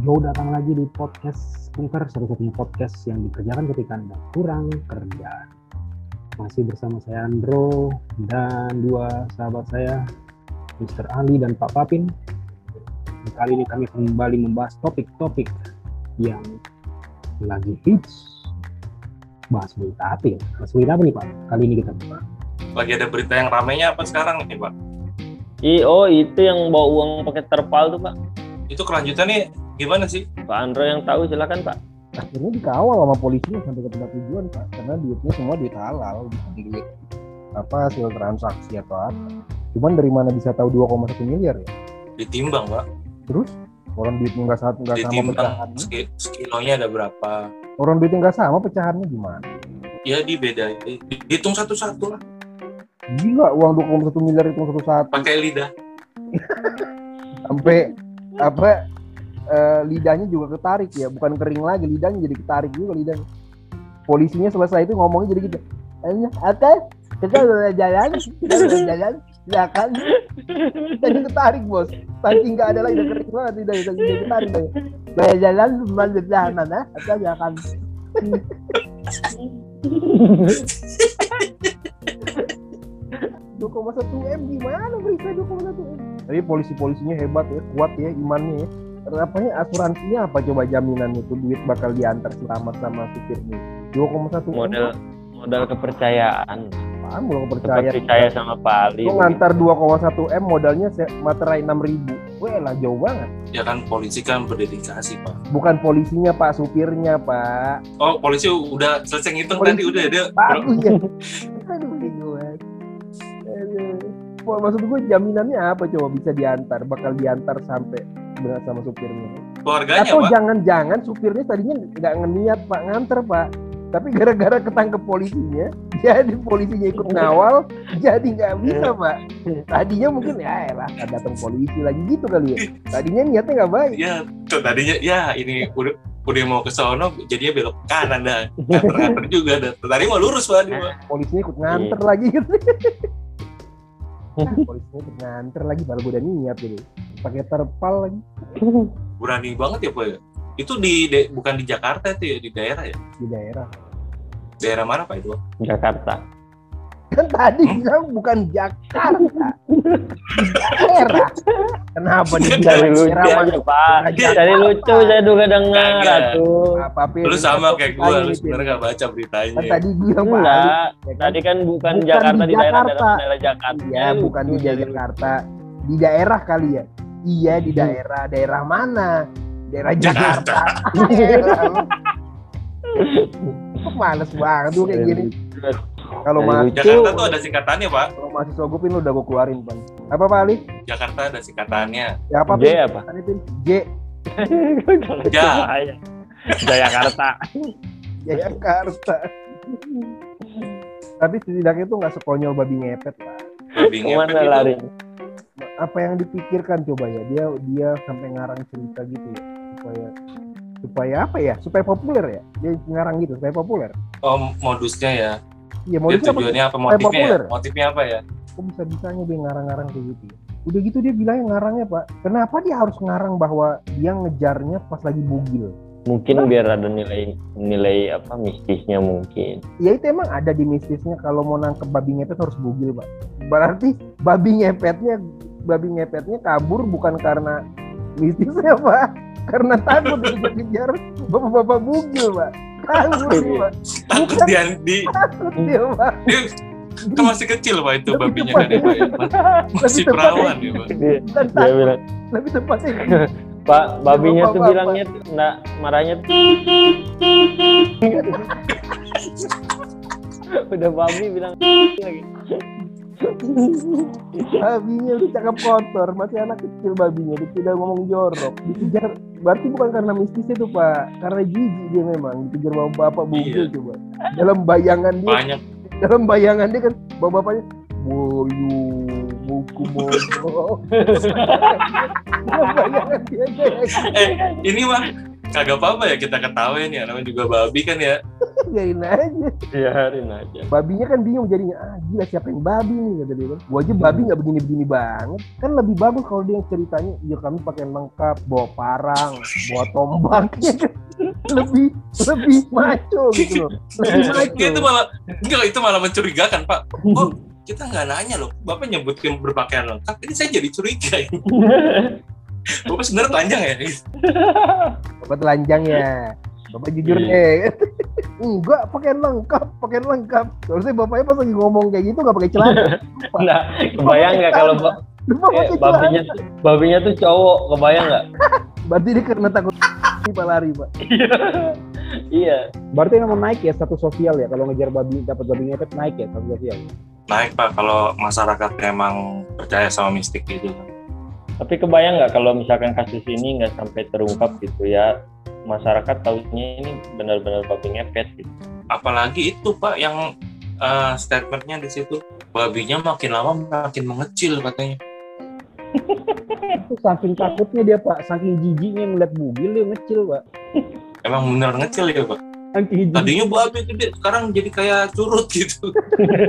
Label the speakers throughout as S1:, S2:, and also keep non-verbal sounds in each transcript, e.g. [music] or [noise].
S1: Yo datang lagi di podcast Kunker, satu-satunya podcast yang dikerjakan ketika Anda kurang kerjaan. Masih bersama saya Andro dan dua sahabat saya, Mr. Ali dan Pak Papin. Kali ini kami kembali membahas topik-topik yang lagi hits. Bahas berita apa ya? Bahas berita apa nih Pak? Kali ini kita
S2: lagi ada berita yang ramainya apa sekarang nih Pak?
S3: I, oh itu yang bawa uang pakai terpal tuh pak.
S2: Itu kelanjutannya gimana sih?
S3: Pak Andro yang tahu silakan pak.
S1: akhirnya dikawal sama polisi sampai ke tempat tujuan Pak. Karena duitnya semua duit halal, bukan duit apa hasil transaksi atau apa. Cuman dari mana bisa tahu 2,1 miliar ya?
S2: Ditimbang Pak.
S1: Terus orang duitnya nggak satu nggak sama pecahannya.
S2: sekilonya ada berapa?
S1: Orang duitnya nggak sama pecahannya gimana?
S2: Ya dibeda, dihitung satu-satu lah.
S1: Gila uang 2,1 miliar itu satu satu
S2: Pakai lidah.
S1: sampai apa eh, lidahnya juga ketarik ya. Bukan kering lagi lidahnya jadi ketarik juga lidahnya. Polisinya selesai itu ngomongnya jadi gitu. "Eh, apa kita udah jalan kita udah jalan silakan jadi ketarik bos. Saking nggak ada lagi udah kering banget lidahnya saking dia ketarik dia udah jalan cuma sebelah mana atau silakan 2,1 m gimana berita 2,1 m. Tapi polisi-polisinya hebat ya kuat ya imannya ya Apanya asuransinya apa coba jaminan itu duit bakal diantar selamat sama supirnya 2,1 m
S3: Modal modal kepercayaan.
S1: apaan belum kepercayaan
S3: Seperti saya sama Pak Ali.
S1: lo ngantar 2,1 m modalnya se- materai 6 ribu Wah lah jauh banget
S2: Ya kan polisi kan berdedikasi Pak.
S1: bukan polisinya pak supirnya pak
S2: Oh polisi udah selesai ngitung
S1: Polisi
S2: tadi udah dia.
S1: bagus ya aduh. Aduh. Maksud gue jaminannya apa coba bisa diantar bakal diantar sampai benar sama supirnya
S2: Keluarganya
S1: atau
S2: Pak.
S1: jangan-jangan supirnya tadinya nggak ngeniat pak nganter pak tapi gara-gara ketangkep polisinya [laughs] jadi polisinya ikut ngawal jadi nggak bisa pak tadinya mungkin ya nggak datang polisi lagi gitu kali ya tadinya niatnya nggak baik
S2: Ya tuh tadinya ya ini udah udah mau ke sono jadinya belok kanan dah. Nganter-nganter juga dah. Tadi mau lurus Pak. Pak.
S1: polisinya ikut nganter lagi gitu [laughs] polisinya ikut nganter lagi baru gue udah niat gitu pakai terpal lagi [laughs]
S2: Berani banget ya Pak ya. Itu di de- bukan di Jakarta itu ya di daerah ya.
S1: di daerah
S2: Daerah mana Pak itu?
S3: Jakarta.
S1: kan tadi
S2: Hmm?
S1: bilang bukan Jakarta di [laughs] kenapa [laughs] di
S3: Dari lucu aja Pak. Dari lucu saya juga dengar
S1: Pin?
S2: Lu sama kayak gue, lu sebenarnya gak baca beritanya.
S1: kan tadi bilang Pak
S3: Enggak.
S1: ya kan?
S3: Tadi kan bukan,
S1: Bukan
S3: Jakarta
S1: di
S3: daerah
S1: Jakarta.
S3: daerah, Jakarta.
S1: Iya, bukan di
S3: Lucu,
S1: Jakarta. Di daerah kali ya. Iya, di
S3: Hmm.
S1: daerah. Daerah mana? Daerah
S2: Jakarta.
S1: Jakarta. [laughs] Kok males banget tuh kayak gini. Kalau
S3: lucu.
S2: Jakarta tuh ada singkatannya Pak.
S1: kalau mahasiswa gue pin lu udah gue keluarin bang. Apa Pak Ali?
S2: Jakarta ada singkatannya.
S1: Ya apa
S3: J
S1: pin?
S3: apa?
S1: Pin? J. [laughs]
S2: Ja.
S3: Jakarta.
S1: Jakarta. Tapi setidaknya itu nggak sekonyol babi ngepet lah.
S2: Babi ngepet
S3: Ke mana
S2: itu.
S3: lari?
S1: Apa yang dipikirkan coba ya? Dia dia sampai ngarang cerita gitu ya supaya supaya apa ya? Supaya populer ya? Dia ngarang gitu supaya populer.
S2: Oh modusnya ya.
S1: Iya mau
S2: Dia
S1: apa?
S2: tujuannya apa motifnya
S1: populer.
S2: ya? Motifnya apa ya?
S1: Kok bisa bisanya dia ngarang-ngarang kayak gitu ya? Udah gitu dia bilangnya ngarangnya pak. Kenapa dia harus ngarang bahwa dia ngejarnya pas lagi bugil?
S3: Mungkin biar ada nilai nilai apa mistisnya mungkin.
S1: Ya itu emang ada di mistisnya kalau mau nangkep babi ngepet harus bugil pak. Berarti babi ngepetnya babi ngepetnya kabur bukan karena mistisnya pak, karena takut dikejar bapak-bapak bugil pak.
S2: Takut
S1: Bukan.
S2: dia di
S1: Takut dia
S2: dia kan masih kecil Pak itu
S1: Lebih
S2: babinya kan ya, Pak, ya? Masih perawan ya Pak.
S3: Dia,
S1: takut
S3: bilang,
S1: lebih tepatnya [laughs]
S3: Pak, babinya tuh bilangnya enggak marahnya tuh. [laughs] Udah babi bilang [laughs] lagi. [laughs]
S1: babinya udah cakep kotor masih anak kecil babinya dia tidak ngomong jorok. Dikejar berarti bukan karena mistis itu pak. Karena jijik dia memang dikejar bapak bapak bugil
S2: Iya.
S1: coba. Dalam bayangan dia
S2: Banyak.
S1: dalam bayangan dia kan bapak bapaknya boyu buku bodoh. Dalam bayangan dia kayak
S2: eh ini mah kagak apa-apa ya kita ketawain ya namanya juga babi kan ya
S4: biarin aja.
S3: Biarin aja.
S4: Babinya kan bingung jadinya ah gila siapa yang babi nih? kata dia. Kan gua aja babi nggak begini begini banget. Kan lebih bagus kalau dia yang ceritanya ya kami pakai lengkap bawa parang bawa tombak. Kan? [laughs] lebih lebih maco gitu loh. Lebih maco.
S2: Itu malah enggak itu malah mencurigakan pak. Oh kita nggak nanya loh bapak nyebutkan berpakaian lengkap ini saya jadi curiga ya. [laughs] bapak sebenarnya telanjang ya?
S4: Bapak telanjang ya? Bapak jujur deh enggak pakaian lengkap pakaian lengkap. Harusnya bapaknya pas lagi ngomong kayak gitu nggak pakai celana. [laughs]
S3: Nah kebayang nggak kalau ba- eh,
S4: pakai
S3: babinya tuh babinya tuh cowok kebayang nggak? [laughs]
S4: Berarti dia karena takut [laughs] pak lari pak.
S3: Iya.
S1: Berarti memang naik ya status sosial ya? Kalau ngejar babi dapat babi ngepet naik ya status sosial.
S2: naik pak kalau masyarakat emang percaya sama mistik gitu
S3: tapi kebayang nggak kalau misalkan kasus ini nggak sampai terungkap gitu ya masyarakat tahunya ini benar-benar babi ngepet gitu.
S2: Apalagi itu pak yang eh, statementnya di situ. Babinya makin lama makin mengecil katanya. [laughs]
S1: Itu saking takutnya dia pak, saking jijiknya ngeliat bugil dia ngecil pak. [laughs]
S2: emang bener ngecil ya pak? Tadinya babi gede sekarang jadi kayak curut gitu.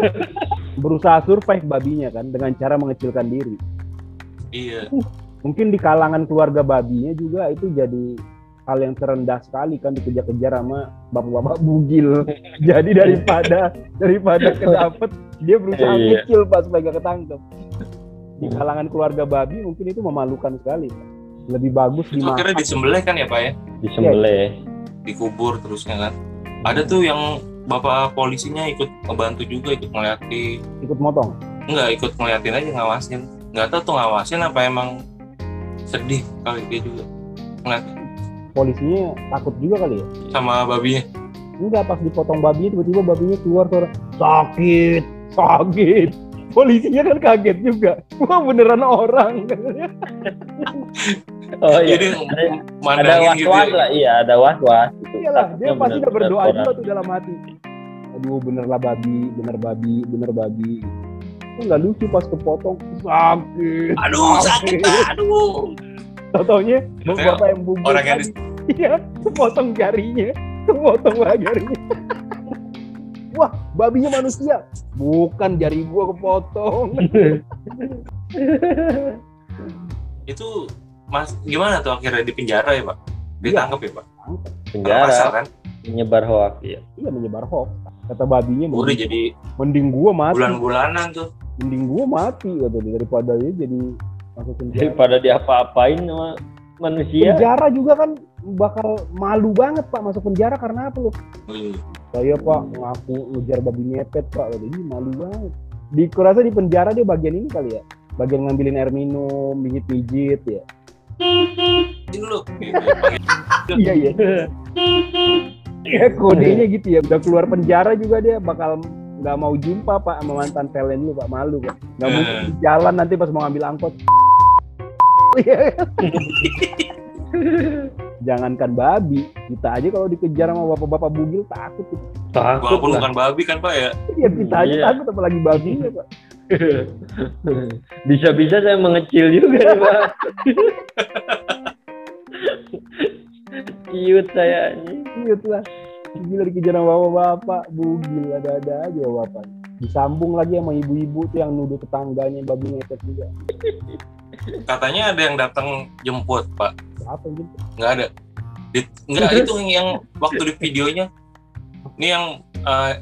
S2: [laughs]
S1: Berusaha survive babinya kan dengan cara mengecilkan diri.
S2: iya.
S1: Mungkin di kalangan keluarga babinya juga itu jadi hal yang terendah sekali kan dikejar-kejar sama bapak-bapak bugil. [laughs] jadi daripada daripada kedapet dia berusaha
S3: Iya.
S1: kecil pas supaya gak ketangkep. Di kalangan keluarga babi mungkin itu memalukan sekali. Lebih bagus
S2: itu akhirnya disembelih kan ya pak ya
S3: disembelih
S2: dikubur terusnya kan ada tuh yang bapak polisinya ikut ngebantu juga ikut ngeliatin
S1: ikut motong.
S2: enggak ikut ngeliatin aja ngawasin nggak tahu tuh ngawasin apa emang sedih kali dia juga ngeliat
S1: Polisinya takut juga kali ya.
S2: sama babinya
S1: Enggak pas dipotong babinya tiba-tiba babinya keluar suara sakit, sakit. Polisinya kan kaget juga. Wah beneran orang. [laughs]
S3: oh iya
S2: jadi
S3: ada, ada
S2: mandangin
S3: was
S2: gitu ya.
S3: lah iya ada was was gitu.
S1: Iyalah, dia pasti udah berdoa juga tuh dalam hati. Aduh bener lah babi, bener babi, bener babi. Itu nggak lucu pas kepotong sakit.
S2: aduh sakit ah, aduh
S1: Tau-taunya
S2: Katanya
S1: bapak yang bubur
S2: orang yang
S1: Iya, kepotong jarinya. Kepotong lah jarinya. Wah, babinya manusia. Bukan jari gua kepotong.
S2: itu mas gimana tuh akhirnya di penjara ya pak ditangkap ya pak
S3: penjara
S2: pasal kan
S3: menyebar hoax ya
S1: Iya menyebar hoax. Kata babinya
S2: udah
S1: mending,
S2: jadi
S1: mending gua mati.
S2: bulan-bulanan tuh
S1: Mending gua mati kata daripada dia jadi masuk penjara.
S3: daripada diapa-apain sama manusia
S1: Penjara juga kan bakal malu banget pak masuk penjara karena apa loh?
S2: Wih,
S1: Saya pak ngaku ngejar babi ngepet pak, dia malu banget. Di kurasa di penjara dia bagian ini kali ya, bagian ngambilin air minum, mijit-mijit ya.
S2: ini lu gitu, panggil.
S1: Iya iya. Ya kodenya gitu ya. Udah keluar penjara juga dia bakal nggak mau jumpa pak sama mantan pelen lu pak malu pak. Nggak
S2: Eh.
S1: mungkin di jalan nanti pas mau ngambil angkot. Iya. [laughs] Jangankan babi, kita aja kalau dikejar sama bapak-bapak bugil takut.
S3: takut
S2: walaupun
S3: lah
S2: bukan babi kan pak ya
S1: Ya kita aja
S3: Iya.
S1: takut apalagi babinya pak. [laughs]
S3: bisa-bisa saya mengecil juga nih, pak [laughs] Cute saya ini.
S1: Cute lah. Gila dikejar sama bapak-bapak, bugil ada-ada aja bapak. Disambung lagi sama ibu-ibu tuh yang nuduh tetangganya babi ngepet juga.
S2: katanya ada yang datang jemput pak
S1: Apa gitu?
S2: nggak ada Di- nggak itu yang waktu di videonya ini yang eh,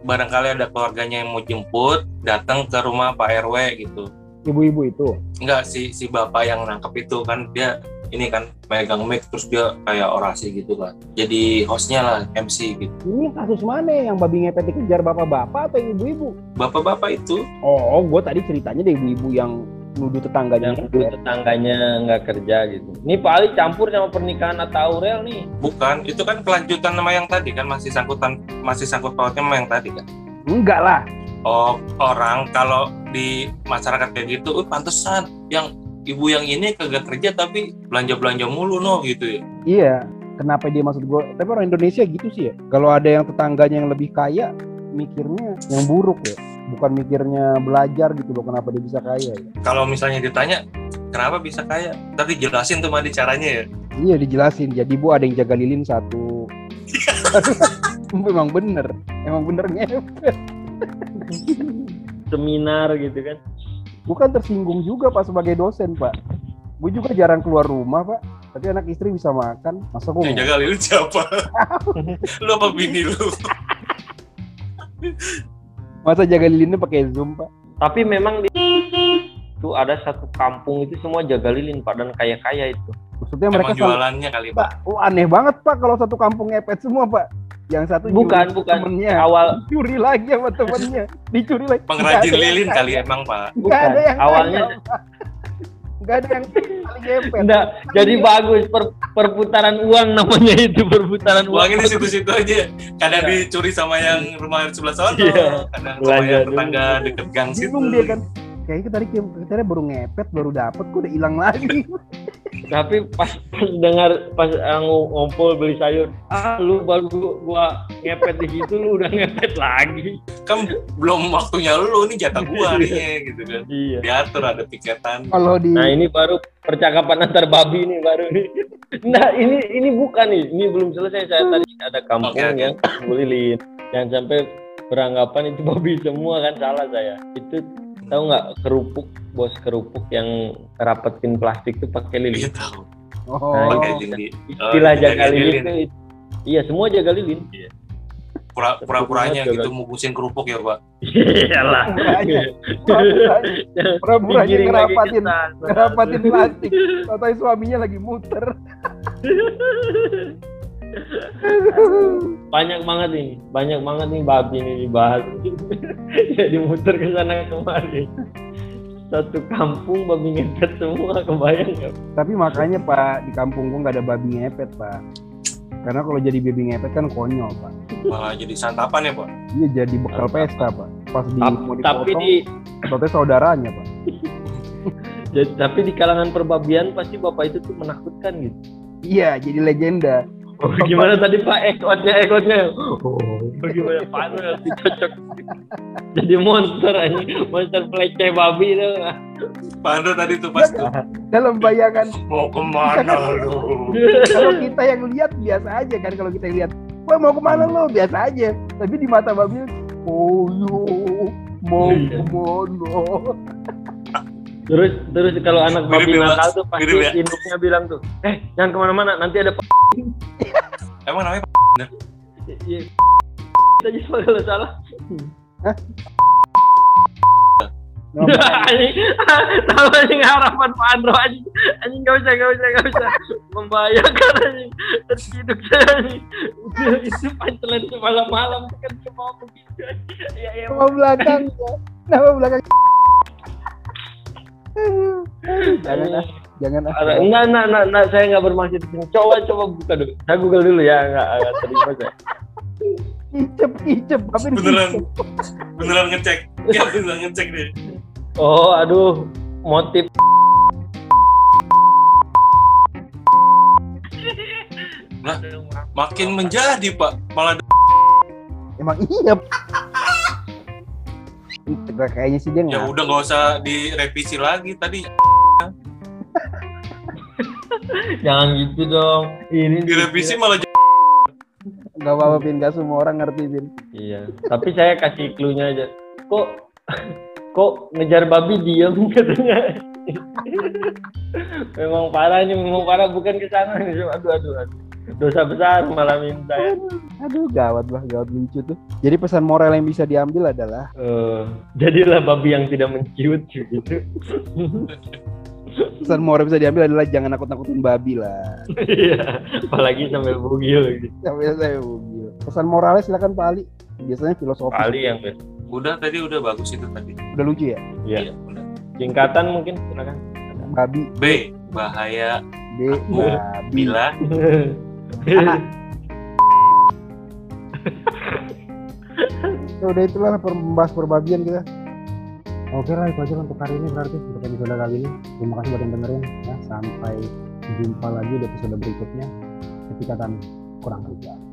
S2: barangkali ada keluarganya yang mau jemput datang ke rumah Pak RW gitu
S1: Ibu-ibu itu.
S2: nggak si si bapak yang nangkep itu kan dia ini kan megang mic terus dia kayak orasi gitu kan. Jadi hostnya lah MC gitu.
S1: Ini kasus mana yang babi ngepet dikejar bapak-bapak atau yang ibu-ibu?
S2: bapak-bapak itu.
S1: Oh, gue tadi ceritanya deh ibu-ibu yang nuduh tetangganya.
S3: yang dulu tetangganya nggak kerja gitu. Ini Pak Ali campur sama pernikahan Atta Aurel nih.
S2: Bukan itu kan kelanjutan nama yang tadi kan masih sangkutan masih sangkut pautnya sama yang tadi kan.
S1: Enggak lah.
S2: oh orang kalau di masyarakat kayak gitu uh, pantesan yang ibu yang ini kagak kerja tapi belanja belanja mulu no gitu ya
S1: Iya. Kenapa dia maksud gue? Tapi orang Indonesia gitu sih ya. Kalau ada yang tetangganya yang lebih kaya, mikirnya yang buruk ya. Bukan mikirnya belajar gitu loh. Kenapa dia bisa kaya ya.
S2: kalau misalnya ditanya kenapa bisa kaya tadi jelasin tuh mandi caranya ya
S1: Iya dijelasin. Jadi bu ada yang jaga lilin satu. [laughs] Memang bener, emang bener ngepet.
S3: Seminar gitu kan.
S1: Bukan tersinggung juga pak sebagai dosen pak. Gue juga jarang keluar rumah pak. Tapi anak istri bisa makan. Masa gue
S2: Yang jaga lilin siapa? [laughs] lu apa bini lu?
S1: masa jaga lilinnya pakai zoom pak?
S3: Tapi memang di itu ada satu kampung itu semua jaga lilin pak dan kaya-kaya itu.
S1: Maksudnya mereka
S2: Emang jualannya kali pak.
S1: Pak, oh, aneh banget pak kalau satu kampung ngepet semua pak. Yang satu
S3: Bukan, bukan.
S1: temennya,
S3: Awal
S1: dicuri lagi sama temennya, dicuri lagi.
S2: Pengrajin
S1: Nggak
S2: lilin
S1: kaya.
S2: kali emang pak.
S1: Nggak
S3: Bukan.
S1: ada yang
S3: Awalnya-.
S1: Nggak ada yang saling ngepet.
S3: enggak jadi bagus per- perputaran uang namanya itu perputaran uang.
S2: Uangnya di situ-situ aja. Kadang
S3: Iya.
S2: dicuri sama yang rumah sebelah sana,
S3: Iya.
S2: kadang sama yang
S3: dulu.
S2: tetangga deket gang situ.
S1: Bingung dia kan. Kayaknya tadi kita baru ngepet, baru dapet, kok udah hilang lagi. [laughs]
S3: Tapi pas, pas dengar pas uh, ng- ngumpul beli sayur, ah lu baru gua ngepet di situ lu udah ngepet lagi.
S2: Kan belum waktunya lu, ini jatah gua nih gitu kan.
S3: Iya.
S2: Diatur ada piketan.
S1: Kalau di
S3: Nah ini baru percakapan antar babi nih baru nih. Nah ini ini bukan nih, ini belum selesai. Saya tadi ada kampung
S2: oke.
S3: yang lilin, jangan sampai beranggapan itu babi semua kan salah saya. Itu tahu nggak kerupuk bos kerupuk yang rapetin plastik tuh pakai lilin.
S2: Dia tahu.
S1: oh,
S3: Nah,
S2: Pakai
S3: itu.
S2: jenggi.
S3: Istilah
S2: Oh,
S3: jaga
S2: jaga
S3: lilin
S2: lilin.
S3: itu. Iya semua jaga lilin.
S2: Pura- Pura-puranya
S3: Jaga-
S2: gitu mukusin kerupuk ya pak.
S3: Iyalah.
S1: pura-puranya, pura-puranya, ngerapatin, ngerapatin plastik. Katanya suaminya lagi muter. [laughs]
S3: banyak banget ini banyak banget nih babi ini dibahas [laughs] jadi muter ke sana kemari satu kampung babi ngepet semua kebayang nggak
S1: Tapi makanya Pak, di kampung gua nggak ada babi ngepet Pak. Karena kalau jadi babi ngepet kan konyol Pak.
S2: Malah jadi santapan ya pak.
S1: Iya jadi bekal pesta Pak. Pas di
S3: Tap-
S1: mau
S3: tapi
S1: dipotong,
S3: di
S1: katanya saudaranya Pak. [laughs]
S3: jadi- tapi di kalangan perbabian pasti bapak itu tuh menakutkan gitu
S1: Iya, jadi legenda.
S3: Oh, gimana tadi Pak ekotnya ekotnya? Oh, bagaimana Pak Nur dicocok jadi monster ini monster pelece babi itu.
S2: Pak Andro tadi tuh pas tuh.
S1: Dalam bayangan
S2: Mau ke mana lu?
S1: kalau kita yang lihat biasa aja kan kalau kita lihat wah mau ke mana lo biasa aja tapi di mata babi oh yo mau
S3: Iya.
S1: ke mana
S3: Terus terus kalau anak babi
S2: ya,
S3: nakal tuh pasti
S2: ya.
S3: induknya bilang tuh, eh jangan ke mana-mana nanti ada
S2: Emang namanya
S3: Iya. Tadi kalau salah. Anjing, tahu anjing harapan Pak Andro anjing, anjing nggak usah nggak usah nggak usah. Membahayakan anjing. Terciduk saya anjing. Itu- pancelan semalam-malam kan cuma begitu. Ya ya.
S1: nama belakang nama belakang. Jangan jangan ah
S3: Ada- Enggak, enggak, enggak, enggak, saya nggak bermaksud. Coba, coba buka dulu. Saya google dulu ya, enggak, enggak terima [laughs] saya.
S1: icep icep tapi
S2: beneran beneran ngecek. Ya beneran ngecek deh.
S3: Oh, aduh, motif.
S2: Lah, Makin menjadi pak. Malah
S1: emang iya kayaknya sih dia
S2: ya udah nggak usah direvisi lagi tadi.
S3: Jangan gitu dong. Ini
S2: Direvisi malah
S1: nggak apa-apa pin nggak semua orang ngerti pin
S3: Iya, tapi saya kasih clue-nya aja. Kok kok ngejar babi diam [laughs] katanya. memang parah ini, memang parah bukan ke sana nih. Aduh, aduh, aduh. Dosa besar malam ini saya.
S1: aduh gawat lah gawat lucu tuh jadi pesan moral yang bisa diambil adalah
S3: Eh, jadilah babi yang tidak menciut gitu. [laughs]
S1: pesan moral yang bisa diambil adalah jangan nakut nakutin babi lah
S3: Iya, apalagi sampai bugil gitu.
S1: sampai saya bugil. pesan moralnya silakan Pak Ali biasanya filosofi
S3: Kali yang
S2: udah tadi udah bagus itu tadi.
S1: udah lucu ya
S3: Iya.
S2: udah.
S3: Singkatan mungkin silakan.
S1: babi
S2: B bahaya
S1: B babi
S2: bila [laughs]
S1: ya udah itulah membahas perbagian kita oke lah itu aja untuk hari ini berarti episode kali ini. Terima kasih buat yang dengerin ya. Sampai jumpa lagi di episode berikutnya. Ketika kurang kerja